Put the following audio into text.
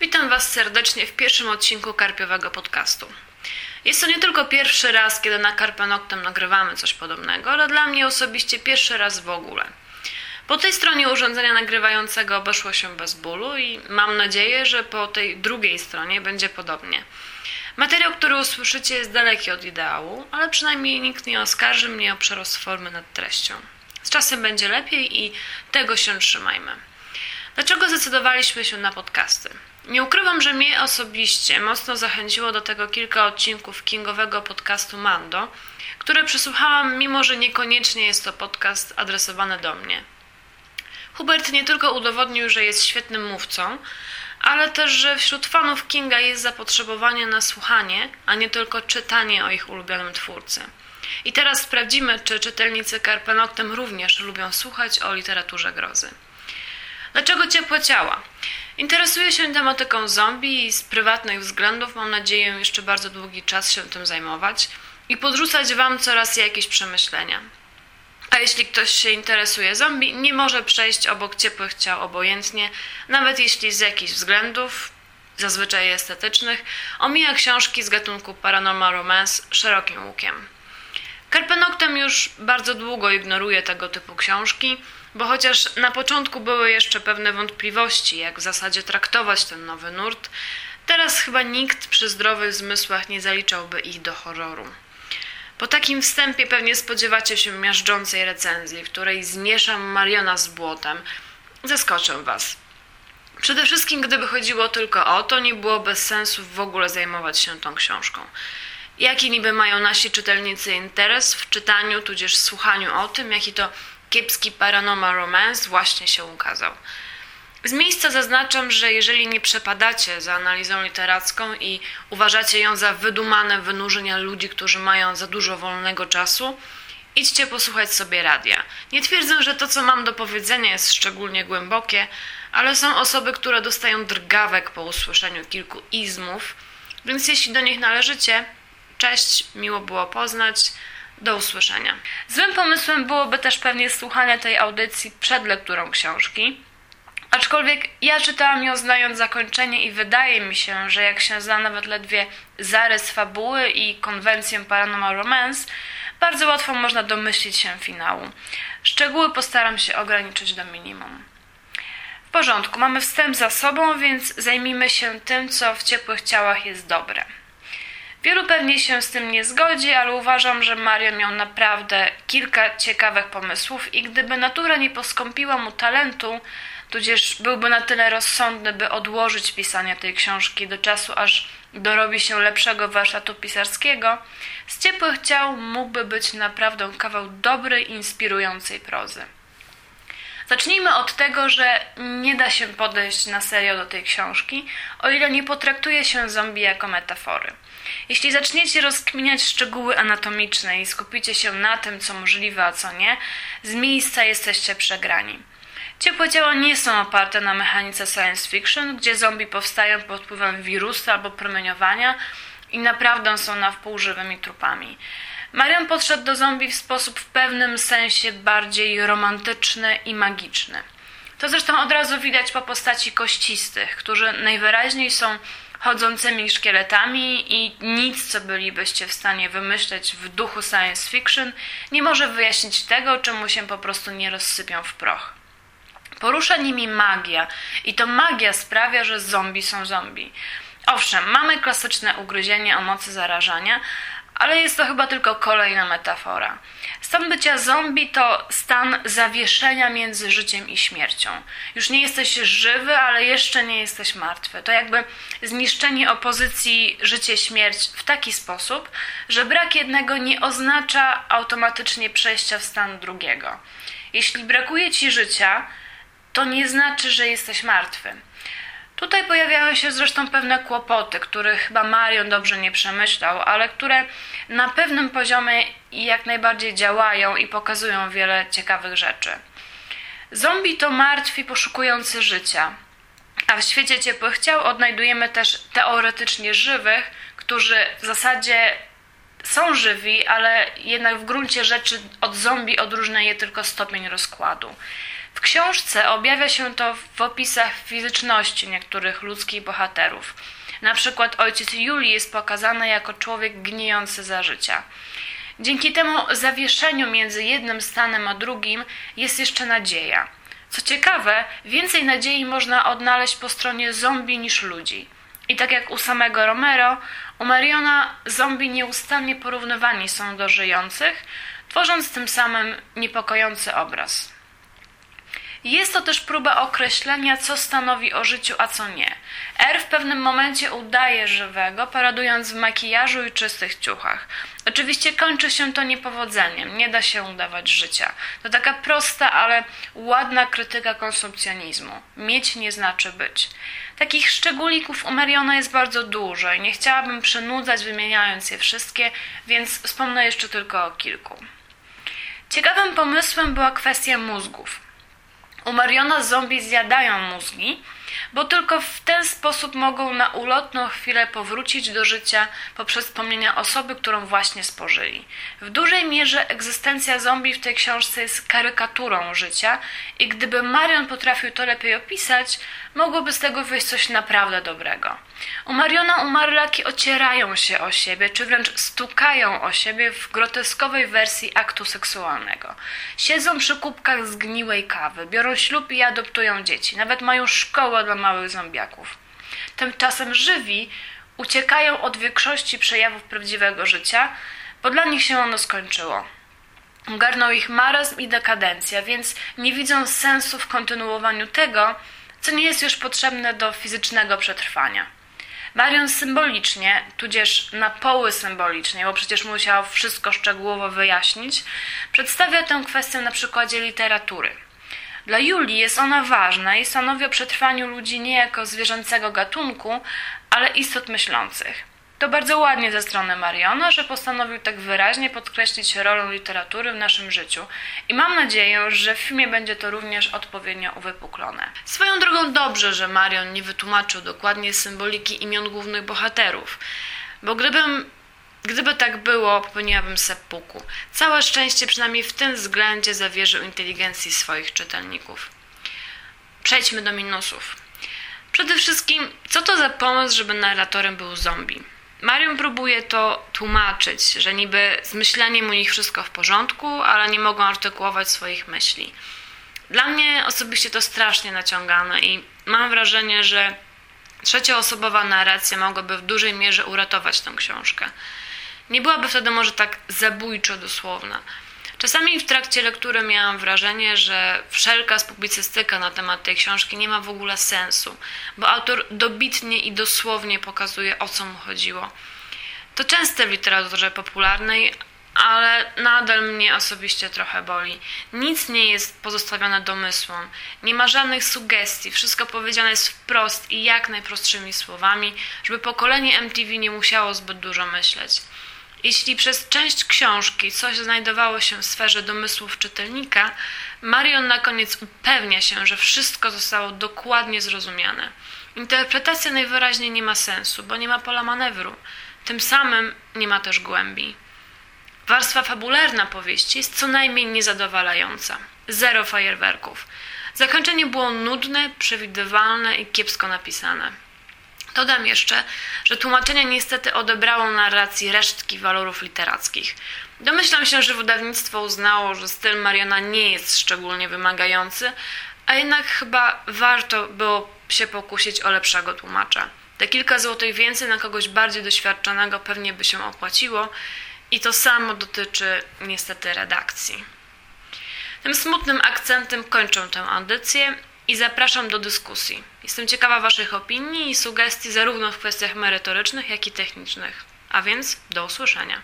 Witam Was serdecznie w pierwszym odcinku Karpiowego Podcastu. Jest to nie tylko pierwszy raz, kiedy na Carpe Noctem nagrywamy coś podobnego, ale dla mnie osobiście pierwszy raz w ogóle. Po tej stronie urządzenia nagrywającego obeszło się bez bólu i mam nadzieję, że po tej drugiej stronie będzie podobnie. Materiał, który usłyszycie jest daleki od ideału, ale przynajmniej nikt nie oskarży mnie o przerost formy nad treścią. Z czasem będzie lepiej i tego się trzymajmy. Dlaczego zdecydowaliśmy się na podcasty? Nie ukrywam, że mnie osobiście mocno zachęciło do tego kilka odcinków kingowego podcastu Mando, które przesłuchałam, mimo że niekoniecznie jest to podcast adresowany do mnie. Hubert nie tylko udowodnił, że jest świetnym mówcą, ale też, że wśród fanów Kinga jest zapotrzebowanie na słuchanie, a nie tylko czytanie o ich ulubionym twórcy. I teraz sprawdzimy, czy czytelnicy Carpe Noctem również lubią słuchać o literaturze grozy. Dlaczego ciepłe ciała? Interesuję się tematyką zombie i z prywatnych względów mam nadzieję jeszcze bardzo długi czas się tym zajmować i podrzucać Wam coraz jakieś przemyślenia. A jeśli ktoś się interesuje zombie, nie może przejść obok ciepłych ciał obojętnie, nawet jeśli z jakichś względów, zazwyczaj estetycznych, omija książki z gatunku Paranormal Romance szerokim łukiem. Karpenoktem już bardzo długo ignoruje tego typu książki, bo chociaż na początku były jeszcze pewne wątpliwości, jak w zasadzie traktować ten nowy nurt, teraz chyba nikt przy zdrowych zmysłach nie zaliczałby ich do horroru. Po takim wstępie pewnie spodziewacie się miażdżącej recenzji, w której zmieszam Mariona z błotem. Zaskoczę Was. Przede wszystkim, gdyby chodziło tylko o to, nie było bez sensu w ogóle zajmować się tą książką. Jaki niby mają nasi czytelnicy interes w czytaniu, tudzież słuchaniu o tym, jaki to kiepski paranormal romance właśnie się ukazał. Z miejsca zaznaczam, że jeżeli nie przepadacie za analizą literacką i uważacie ją za wydumane wynurzenia ludzi, którzy mają za dużo wolnego czasu, idźcie posłuchać sobie radia. Nie twierdzę, że to, co mam do powiedzenia, jest szczególnie głębokie, ale są osoby, które dostają drgawek po usłyszeniu kilku izmów, więc jeśli do nich należycie, cześć, miło było poznać. Do usłyszenia. Złym pomysłem byłoby też pewnie słuchanie tej audycji przed lekturą książki. Aczkolwiek ja czytałam ją znając zakończenie i wydaje mi się, że jak się zna nawet ledwie zarys fabuły i konwencję Paranormal Romance, bardzo łatwo można domyślić się finału. Szczegóły postaram się ograniczyć do minimum. W porządku, mamy wstęp za sobą, więc zajmijmy się tym, co w ciepłych ciałach jest dobre. Wielu pewnie się z tym nie zgodzi, ale uważam, że Marion miał naprawdę kilka ciekawych pomysłów i gdyby natura nie poskąpiła mu talentu, tudzież byłby na tyle rozsądny, by odłożyć pisanie tej książki do czasu, aż dorobi się lepszego warsztatu pisarskiego, z ciepłych ciał mógłby być naprawdę kawał dobrej, inspirującej prozy. Zacznijmy od tego, że nie da się podejść na serio do tej książki, o ile nie potraktuje się zombie jako metafory. Jeśli zaczniecie rozkminiać szczegóły anatomiczne i skupicie się na tym, co możliwe, a co nie, z miejsca jesteście przegrani. Ciepłe ciała nie są oparte na mechanice science fiction, gdzie zombie powstają pod wpływem wirusa albo promieniowania i naprawdę są na wpół żywymi trupami. Marion podszedł do zombie w sposób w pewnym sensie bardziej romantyczny i magiczny. To zresztą od razu widać po postaci kościstych, którzy najwyraźniej są chodzącymi szkieletami i nic, co bylibyście w stanie wymyśleć w duchu science fiction, nie może wyjaśnić tego, czemu się po prostu nie rozsypią w proch. Porusza nimi magia i to magia sprawia, że zombie są zombie. Owszem, mamy klasyczne ugryzienie o mocy zarażania, ale jest to chyba tylko kolejna metafora. Stan bycia zombie to stan zawieszenia między życiem i śmiercią. Już nie jesteś żywy, ale jeszcze nie jesteś martwy. To jakby zniszczenie opozycji życie-śmierć w taki sposób, że brak jednego nie oznacza automatycznie przejścia w stan drugiego. Jeśli brakuje ci życia, to nie znaczy, że jesteś martwy. Tutaj pojawiają się zresztą pewne kłopoty, których chyba Marion dobrze nie przemyślał, ale które na pewnym poziomie jak najbardziej działają i pokazują wiele ciekawych rzeczy. Zombie to martwi poszukujący życia, a w świecie ciepłych ciał odnajdujemy też teoretycznie żywych, którzy w zasadzie są żywi, ale jednak w gruncie rzeczy od zombie odróżnia je tylko stopień rozkładu. W książce objawia się to w opisach fizyczności niektórych ludzkich bohaterów. Na przykład ojciec Julii jest pokazany jako człowiek gnijący za życia. Dzięki temu zawieszeniu między jednym stanem a drugim jest jeszcze nadzieja. Co ciekawe, więcej nadziei można odnaleźć po stronie zombie niż ludzi. I tak jak u samego Romero, u Mariona zombie nieustannie porównywani są do żyjących, tworząc tym samym niepokojący obraz. Jest to też próba określenia, co stanowi o życiu, a co nie. R w pewnym momencie udaje żywego, paradując w makijażu i czystych ciuchach. Oczywiście kończy się to niepowodzeniem, nie da się udawać życia. To taka prosta, ale ładna krytyka konsumpcjonizmu. Mieć nie znaczy być. Takich szczególików u Mariona jest bardzo dużo i nie chciałabym przynudzać wymieniając je wszystkie, więc wspomnę jeszcze tylko o kilku. Ciekawym pomysłem była kwestia mózgów. U Mariona zombie zjadają mózgi, bo tylko w ten sposób mogą na ulotną chwilę powrócić do życia poprzez wspomnienia osoby, którą właśnie spożyli. W dużej mierze egzystencja zombie w tej książce jest karykaturą życia i gdyby Marion potrafił to lepiej opisać, mogłoby z tego wyjść coś naprawdę dobrego. U Mariona umarlaki ocierają się o siebie, czy wręcz stukają o siebie w groteskowej wersji aktu seksualnego. Siedzą przy kubkach zgniłej kawy, biorą ślub i adoptują dzieci. Nawet mają szkołę dla małych zombiaków. Tymczasem żywi uciekają od większości przejawów prawdziwego życia, bo dla nich się ono skończyło. Garną ich marazm i dekadencja, więc nie widzą sensu w kontynuowaniu tego, co nie jest już potrzebne do fizycznego przetrwania. Marion symbolicznie, tudzież na poły symbolicznie, bo przecież musiał wszystko szczegółowo wyjaśnić, przedstawia tę kwestię na przykładzie literatury. Dla Julii jest ona ważna i stanowi o przetrwaniu ludzi nie jako zwierzęcego gatunku, ale istot myślących. To bardzo ładnie ze strony Mariona, że postanowił tak wyraźnie podkreślić rolę literatury w naszym życiu i mam nadzieję, że w filmie będzie to również odpowiednio uwypuklone. Swoją drogą dobrze, że Marion nie wytłumaczył dokładnie symboliki imion głównych bohaterów, bo gdybym Gdyby tak było, popełniłabym sepuku. Całe szczęście przynajmniej w tym względzie zawierzył inteligencji swoich czytelników. Przejdźmy do minusów. Przede wszystkim, co to za pomysł, żeby narratorem był zombie? Marion próbuje to tłumaczyć, że niby z myśleniem u nich wszystko w porządku, ale nie mogą artykułować swoich myśli. Dla mnie osobiście to strasznie naciągane i mam wrażenie, że trzecioosobowa narracja mogłaby w dużej mierze uratować tę książkę. Nie byłaby wtedy może tak zabójczo dosłowna. Czasami w trakcie lektury miałam wrażenie, że wszelka publicystyka na temat tej książki nie ma w ogóle sensu, bo autor dobitnie i dosłownie pokazuje o co mu chodziło. To częste w literaturze popularnej, ale nadal mnie osobiście trochę boli. Nic nie jest pozostawione domysłom, nie ma żadnych sugestii, wszystko powiedziane jest wprost i jak najprostszymi słowami, żeby pokolenie MTV nie musiało zbyt dużo myśleć. Jeśli przez część książki coś znajdowało się w sferze domysłów czytelnika, Marion na koniec upewnia się, że wszystko zostało dokładnie zrozumiane. Interpretacja najwyraźniej nie ma sensu, bo nie ma pola manewru. Tym samym nie ma też głębi. Warstwa fabularna powieści jest co najmniej niezadowalająca. Zero fajerwerków. Zakończenie było nudne, przewidywalne i kiepsko napisane. Dodam jeszcze, że tłumaczenie niestety odebrało narracji resztki walorów literackich. Domyślam się, że wydawnictwo uznało, że styl Mariana nie jest szczególnie wymagający, a jednak chyba warto było się pokusić o lepszego tłumacza. Te kilka złotych więcej na kogoś bardziej doświadczonego pewnie by się opłaciło i to samo dotyczy niestety redakcji. Tym smutnym akcentem kończę tę audycję i zapraszam do dyskusji. Jestem ciekawa Waszych opinii i sugestii zarówno w kwestiach merytorycznych, jak i technicznych. A więc do usłyszenia.